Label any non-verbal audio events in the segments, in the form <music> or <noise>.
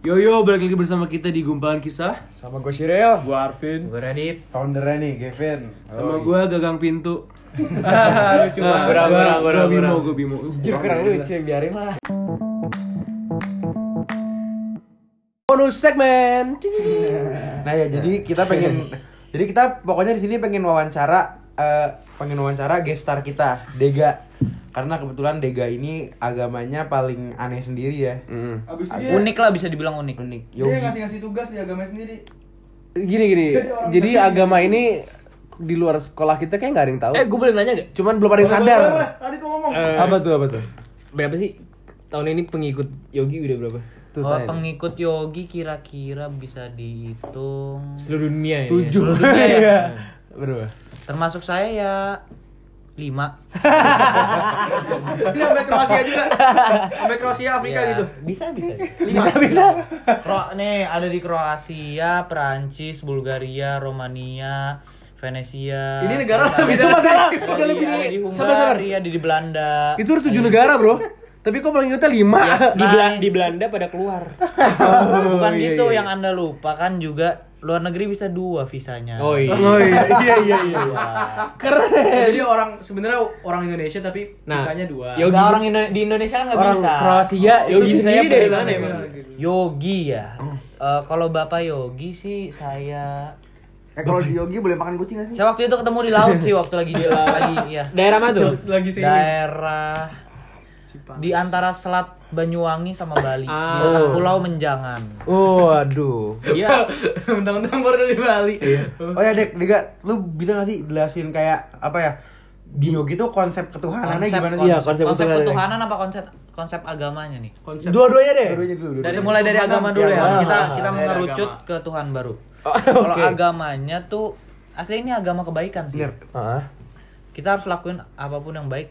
Yo yo, balik lagi bersama kita di Gumpalan Kisah. Sama gue Shirel. Gua Arvin. Gue Radit. Foundernya nih, Kevin Sama gua Gagang Pintu. <laughs> Lucu Nah, banget. gua- Kurang, gua kurang, Bimo, gua Bimo. Uh, Jujur kurang lucu, biarin lah. Bonus segmen. Nah ya, jadi kita pengen Jadi kita pokoknya di sini pengen wawancara eh, Pengen wawancara guest star kita, Dega Karena kebetulan Dega ini agamanya paling aneh sendiri ya Abis dia, Unik lah bisa dibilang unik. Unik dia Yogi ngasih-ngasih tugas di agama sendiri. Gini gini, jadi agama ini di luar sekolah kita kayak nggak ada yang tahu Eh, gue boleh nanya gak? Cuman belum ada yang sadar Adit mau ngomong. Eh, Apa tuh, apa tuh? Berapa sih tahun ini pengikut Yogi udah berapa? Tuh, Oh, pengikut Yogi kira-kira bisa dihitung. Seluruh dunia ya? Tujuh Seluruh dunia ya? <laughs> Berapa? Termasuk saya ya lima. Ini sampai Kroasia juga. Sampai Kroasia Afrika Ya, gitu. Bisa bisa. Bisa, bisa Kro nih ada di Kroasia, Perancis, Bulgaria, Romania, Venesia. Ini negara ada- Itu masalah, ada udah di- lebih di- di sabar, sabar. Hungaria, ada di Belanda. Itu udah tujuh negara bro Tapi kok paling ingetnya lima Di, Nah, Bela- di Belanda pada keluar. Oh, Bukan iya, gitu iya. yang Anda lupa kan juga luar negeri bisa dua visanya. Oh iya. Oh iya, iya, iya, iya Keren Jadi orang sebenarnya orang Indonesia tapi Nah, bisanya dua. Yogi se- orang Indo- di Indonesia kan nggak Orang bisa. Kroasia Yogi saya dari mana emang? Yogi ya. Eh, kalau Bapak Yogi sih saya Eh kalau di Yogi boleh makan kucing gak sih? saya waktu itu ketemu di laut sih waktu lagi di lagi ya. Daerah mana tuh? Lagi sini. Daerah di antara Selat Banyuwangi sama Bali di Ah. dekat Oh. Pulau Menjangan. Oh aduh Iya. <laughs> Mentang-mentang baru dari Bali. Oh ya Dek, Dega, lu bisa gak sih jelasin kayak apa ya Di Yogi tuh konsep ketuhanannya Konsep, gimana sih? Iya, konsep, konsep ketuhanan. ketuhanan apa konsep konsep agamanya nih? Konsep. Dua-duanya deh Dua-duanya dulu, dua-duanya. Dari mulai dari agama dulu Iya, ya. ah, Kita ah, kita dari mengerucut agama. ke Tuhan baru. Oh, Kalau oke. agamanya tuh asli ini agama kebaikan sih. Bener. Ah, Kita harus lakuin apa pun yang baik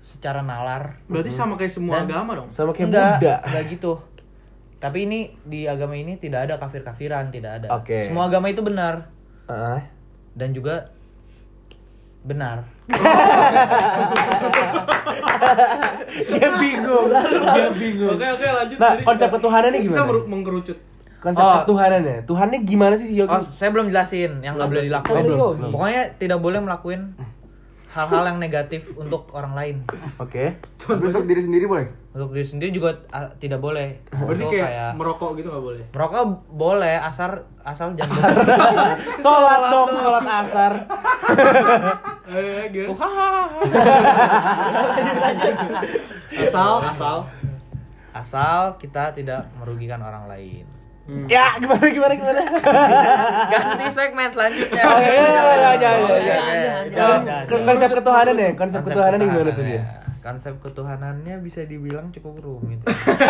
secara nalar. Berarti sama kayak semua Dan- agama dong. sama kayak enggak, Buddha enggak gitu. Tapi ini di agama ini tidak ada kafir-kafiran, tidak ada. Oke. Semua agama itu benar Ah. dan juga benar. <laughs> Dia bingung Dia bingung Oke oke lanjut. Nah, Jadi konsep kita- ketuhanannya Kita gimana? meru- mengkerucut. Konsep Oh. ketuhanannya Tuhannya gimana sih si Yogi? Oh, saya belum jelasin yang nggak boleh dilakuin. Oh, belum, belum. Pokoknya tidak boleh melakukan hal-hal yang negatif untuk orang lain. Oke Tapi untuk diri sendiri boleh? Untuk diri sendiri juga ah, tidak boleh. Berarti Untuk kayak, merokok gitu nggak boleh. merokok boleh asal asal jangan Sholat dong, sholat asar. Hahaha. Asal asal. asal kita tidak merugikan orang lain. Ya, gimana, gimana, gimana? <laughs> Ganti segmen selanjutnya. Oh, iya, iya, iya, iya, iya, iya. Jangan, jangan, Ke- jangan. Konsep ketuhanan ya? Konsep ketuhanan gimana tuh dia? ketuhanannya. Konsep ketuhanannya bisa dibilang cukup rumit.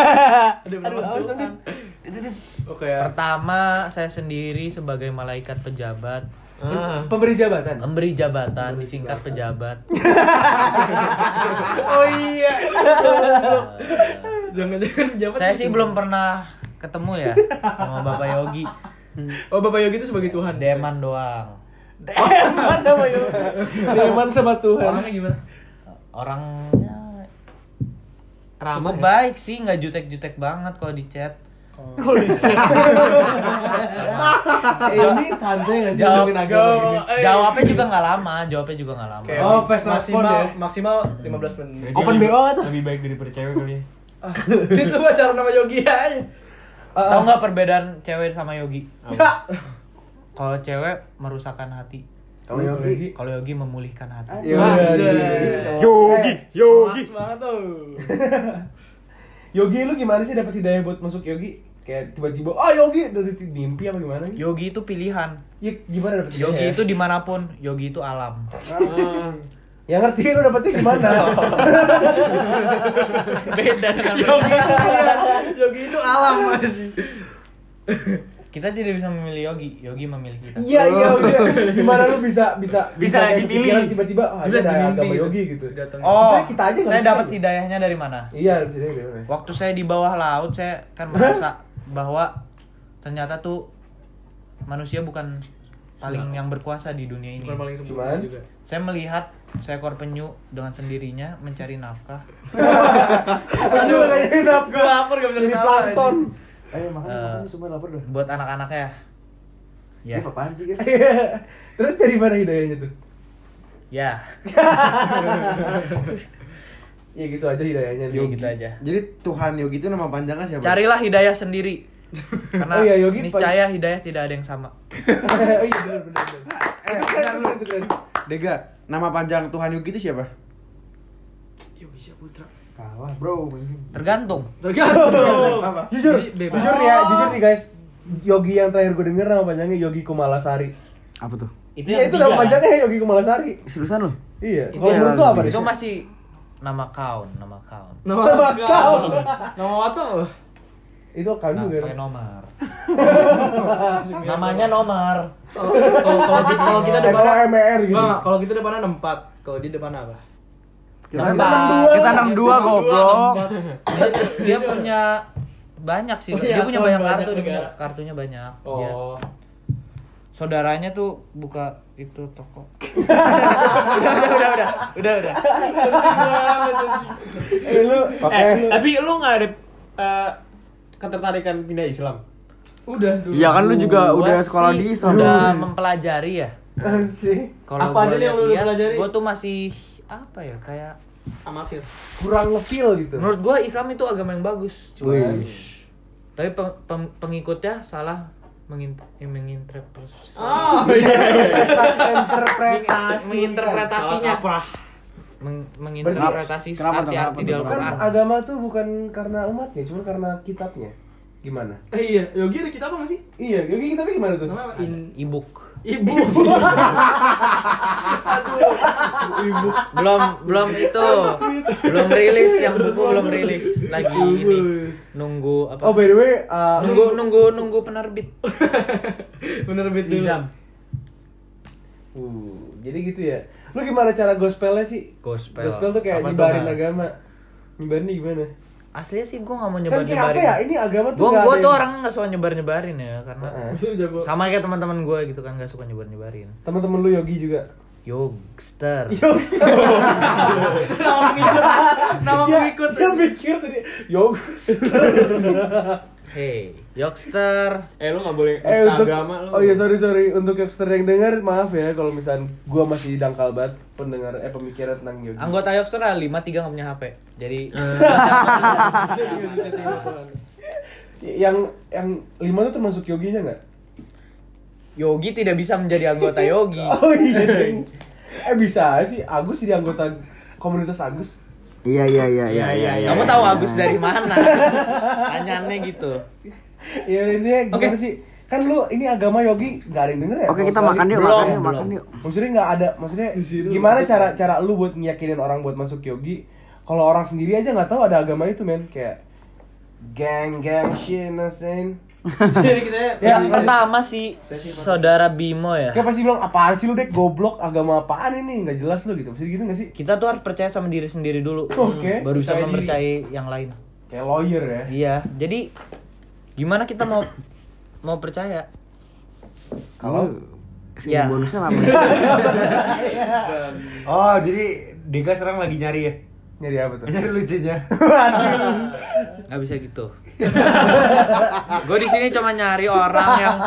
<laughs> Aduh, awas nanti Oke ya. Pertama, saya sendiri sebagai malaikat pejabat Pemberi jabatan memberi jabatan disingkat pejabat. <laughs> Oh iya. Jangan-jangan jabat. Saya sih belum pernah ketemu ya sama Bapak Yogi. <laughs> Oh Bapak Yogi itu sebagai Tuhan. Deman doang. Deman namanya Deman sama Tuhan Orangnya gimana? Orangnya Ramah ya? baik sih, nggak jutek-jutek banget kalau di chat. Kalau dicek Eh, <laughs> Ini santai gak sih Jawab- agama? Eh, Jawabnya juga nggak lama, jawabnya juga nggak lama. Kayak Oh, fast maksimal, ya? Maksimal 15 menit. Open BO nggak tuh? Lebih baik daripada cewek kali ya. <laughs> Itu pacaran sama Yogi aja. Ah, Tahu nggak perbedaan cewek sama Yogi? Kalau cewek merusakkan hati, Kalau Yogi kalau Yogi memulihkan hati. Yogi. Yogi, Yogi. Mas banget tuh. <laughs> Yogi lu gimana sih dapat hidayah buat masuk Yogi? Kayak tiba-tiba, oh Yogi dari mimpi apa gimana? Yogi itu pilihan. Ya, gimana dapet Yogi itu di mana pun, Yogi itu alam. Ya ngerti lu dapetnya gimana? <laughs> Beda dengan Yogi itu iya. Yogi itu alam masih. Kita tidak bisa memilih Yogi, Yogi memilih kita. Iya iya udah. Gimana lu bisa bisa Bisa kayak dipilih. tiba-tiba Sudah ada agama gitu. Yogi gitu. Datang. Oh, Misalnya kita aja saya bisa dapat gitu. hidayahnya dari mana? Iya, bisa? Waktu saya di bawah laut, saya kan merasa <laughs> bahwa ternyata tuh manusia bukan paling yang berkuasa di dunia ini. Bukan paling sempurna Cuman- juga. Saya melihat seekor penyu dengan sendirinya mencari nafkah. Aduh kayak nafkah. Gue lapar gak bisa Jadi ketawa. plankton. Eh, makan, Eh, makan, semua lapar dah. buat anak-anaknya. Ya. Ini apaan sih, guys? Terus dari mana hidayahnya tuh? Ya. <laughs> Ya gitu aja hidayahnya. Ya gitu aja. Jadi Tuhan Yogi itu nama panjangnya siapa? Carilah hidayah sendiri. Karena Oh iya, Yogi niscaya hidayah tidak ada yang sama. <laughs> oh iya benar benar. benar. Eh, Itu bentar keren, lu. itu keren. Dega, nama panjang Tuhan Yogi itu siapa? Yogi Saputra. Kalah, Bro. Tergantung. Tergantung. Jujur, Jadi bebas. jujur nih ya, jujur nih guys. Yogi yang terakhir gue denger nama panjangnya Yogi Kumalasari. Apa tuh? Itu Iya, yang itu nama kan? panjangnya Yogi Kumalasari. Seriusan lu? Iya. Itu Kalau menurut lu apa nih? Itu masih nama kaun, nama kaun. Nama Nama kau. Nama WhatsApp apa? Itu kan Nah, juga. pakai nomor. <laughs> Namanya nomor. Oh, Kalau kalau kita kalau kita depannya MR gitu. Kalau kita depannya 64. Kalau di depan apa? Kita Nambah. Kita 62 goblok. Dia, dia punya banyak sih. Oh, dia iya, punya banyak banyak kartu, dia punya kartunya banyak. Dia- Oh. saudaranya tuh buka itu toko. <laughs> udah, udah, udah, udah, udah, udah. Eh lu. Eh, Tapi lu nggak ada eh, ketertarikan pindah Islam? Udah dulu. Iya kan lu juga Gua udah sekolah sih di Islam. Udah mempelajari ya. sih Kalau Apa aja nih yang lu pelajari? Gue tuh masih apa ya kayak amatir. kurang ngefeel gitu. menurut gue Islam itu agama yang bagus. Wih. Tapi peng- peng- pengikutnya salah mengin menginterpretasi. Oh, iya. <laughs> interpretasi. menginterpretasinya. Apa? Meng- menginterpretasi arti-arti di? Kan Al-Quran. agama tuh bukan karena umatnya, cuma karena kitabnya. Gimana? Eh iya, Yogi ada kita apa sih? Iya, Yogi kitabnya gimana tuh? Apa? In Ibuk. Ibu. Ibu. belum belum itu belum rilis yang buku belum rilis lagi ini nunggu apa Oh by the way, uh, nunggu nunggu nunggu penerbit <laughs> Bener bit dulu. Nizam. Uh, jadi gitu ya. Lu gimana cara gospelnya sih? Gospel. Gospel tuh kayak nyebarin agama. Nyebarin gimana? aslinya sih gue nggak mau Kan nyebar apa nyebarin ya? Ini agama tuh gue gue tuh orang nggak suka nyebar nyebarin ya karena jago. sama kayak teman-teman gue gitu kan nggak suka nyebar nyebarin Temen-temen lu Yogi juga. Yogster Yogi. <laughs> Nama pengikut. Nama Dia- pengikut. Dia mikir tadi Yogi. <laughs> hey Yogster Eh lu nggak boleh Eh untuk agama lu. Oh iya sorry sorry untuk Youngster yang denger maaf ya kalau misalnya gua masih dangkal banget pendengar eh pemikiran tentang Yogi. anggota Yogster ada lima tiga nggak punya HP jadi <laughs> Yang yang lima tuh termasuk Yoginya nggak? Yogi tidak bisa menjadi anggota Yogi <laughs> Oh iya. eh bisa sih Agus jadi anggota komunitas Agus. Iya iya iya iya iya. iya. kamu tahu Agus dari mana <laughs> tanyaannya gitu Ya intinya gimana sih? Kan lu ini agama Yogi nggak ada yang denger ya? Oke Kalau kita makan yuk, Belum, makan yuk, belum. makan yuk. Maksudnya nggak ada, maksudnya gimana cara cara lu buat ngiyakinin orang buat masuk Yogi? Kalau orang sendiri aja nggak tahu ada agama itu men, kayak gang gang shit, nasin. Jadi kita <laughs> ya. Ya, pertama si saudara Bimo ya Kayak pasti bilang apaan sih lu dek goblok agama apaan ini nggak jelas lu gitu, maksudnya gitu nggak sih? kita tuh harus percaya sama diri sendiri dulu Oke. baru bisa Percaya diri. mempercayai yang lain Kayak lawyer ya. iya jadi gimana kita mau mau percaya Kalau Sini Ya. bonusnya apa? <laughs> Oh, jadi Dega sekarang lagi nyari ya? Nyari apa tuh? Nyari lucunya. <laughs> nggak bisa gitu gue di sini cuma nyari orang yang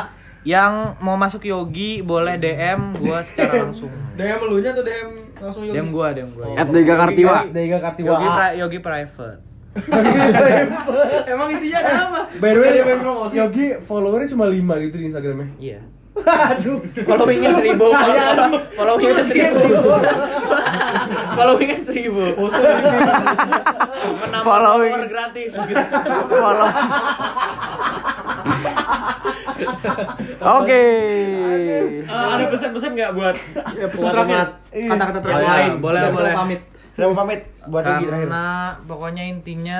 yang mau masuk Yogi boleh DM gue secara langsung DM lu nya atau DM langsung Yogi? DM gue DM gue At Dega Kartiwa. Dega Kartiwa. Yogi, pri- Yogi <laughs> private Emang isinya ada apa? By the way, Dia main promosi. Yogi followernya cuma 5 gitu di Instagramnya. iya Aduh. followingnya seribu followingnya seribu followingnya seribu menambah Following. follower gratis gitu Follow. Oke. Eh, ada pesan-pesan nggak buat Ya, pesan buat terakhir. umat? Kata-kata terakhir. Boleh, lain. boleh, pamit. Saya mau pamit buat Yogi terakhir. karena pokoknya intinya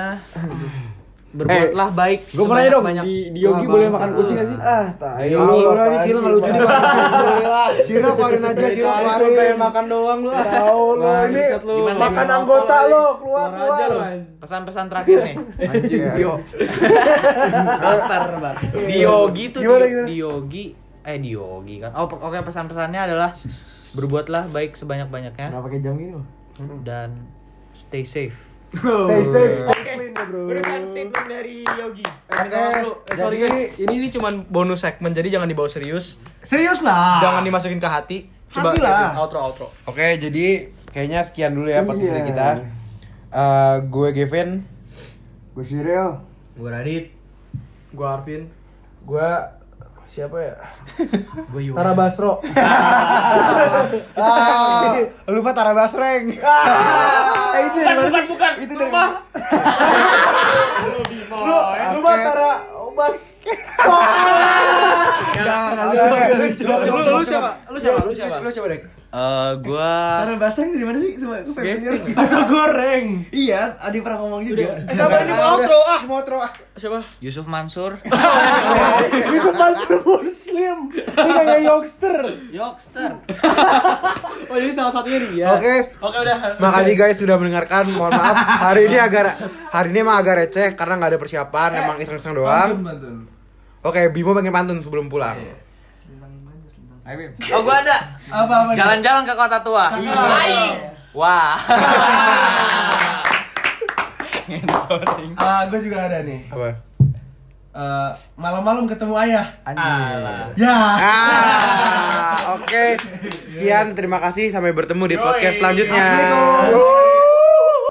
berbuatlah baik Gue mau nanya dong, sebanyak-banyak. di, di Yogi boleh makan kucing gak sih? Ah, tai. Ya Allah, ini Cil nggak lucu nih. Sira keluarin aja, Sira keluarin. makan doang lu. Tahu lu Wah, ini lu. makan anggota keluar Keluar lu, keluar. anjing. pesan-pesan terakhir nih <laughs> Anjing, yo. Lapar, Bar. di Yogi tuh di, Yogi eh di Yogi kan oh oke pesan-pesannya adalah berbuatlah baik sebanyak-banyaknya Gak pakai jam gini loh. dan stay safe Stay safe, stay Oke. clean ya, bro. Berikan statement dari Yogi. Eh, dulu. Eh, sorry jadi- guys, ini ini cuman bonus segmen jadi jangan dibawa serius. Serius lah. Jangan dimasukin ke hati. Coba Hati lah. outro outro. Oke, jadi kayaknya sekian dulu ya podcast Iya. dari kita. Eh, gue Gavin. Gue Cyril. Gue Radit. Gua Arvin. Gue siapa ya? Gue Tara Basro. <laughs> Ah, lupa Tara Basreng. Eh, itu mana sih? bukan. Itu dari mana? Lu, lu mah Tara Bas. Lu lu siapa? Lu siapa? Lu siapa? Lu coba Eh, gua Basreng dari mana sih? Coba aku pengen denger. Bakso goreng. Iya, Adi pernah ngomong juga. Siapa ini mau outro ah? Mau outro ah. Siapa? Yusuf Mansur. <laughs> Itu Mansur Muslim. Ini kayak youngster. Yokster. <laughs> Oh, jadi salah satunya dia. Oke. Oke, udah. Makasih guys sudah mendengarkan. Mohon maaf <laughs> hari ini agak hari ini emang agak receh karena nggak ada persiapan, emang iseng-iseng doang. Oke, Bimo pengen pantun sebelum pulang. Oh, gua ada. Apa apa? Jalan-jalan ke kota tua. Wah. Ah, gue juga ada nih. Apa? Eh, malam-malam ketemu ayah. Anjir. Ya. Ah, oke. Sekian, terima kasih sampai bertemu di podcast selanjutnya. Assalamualaikum.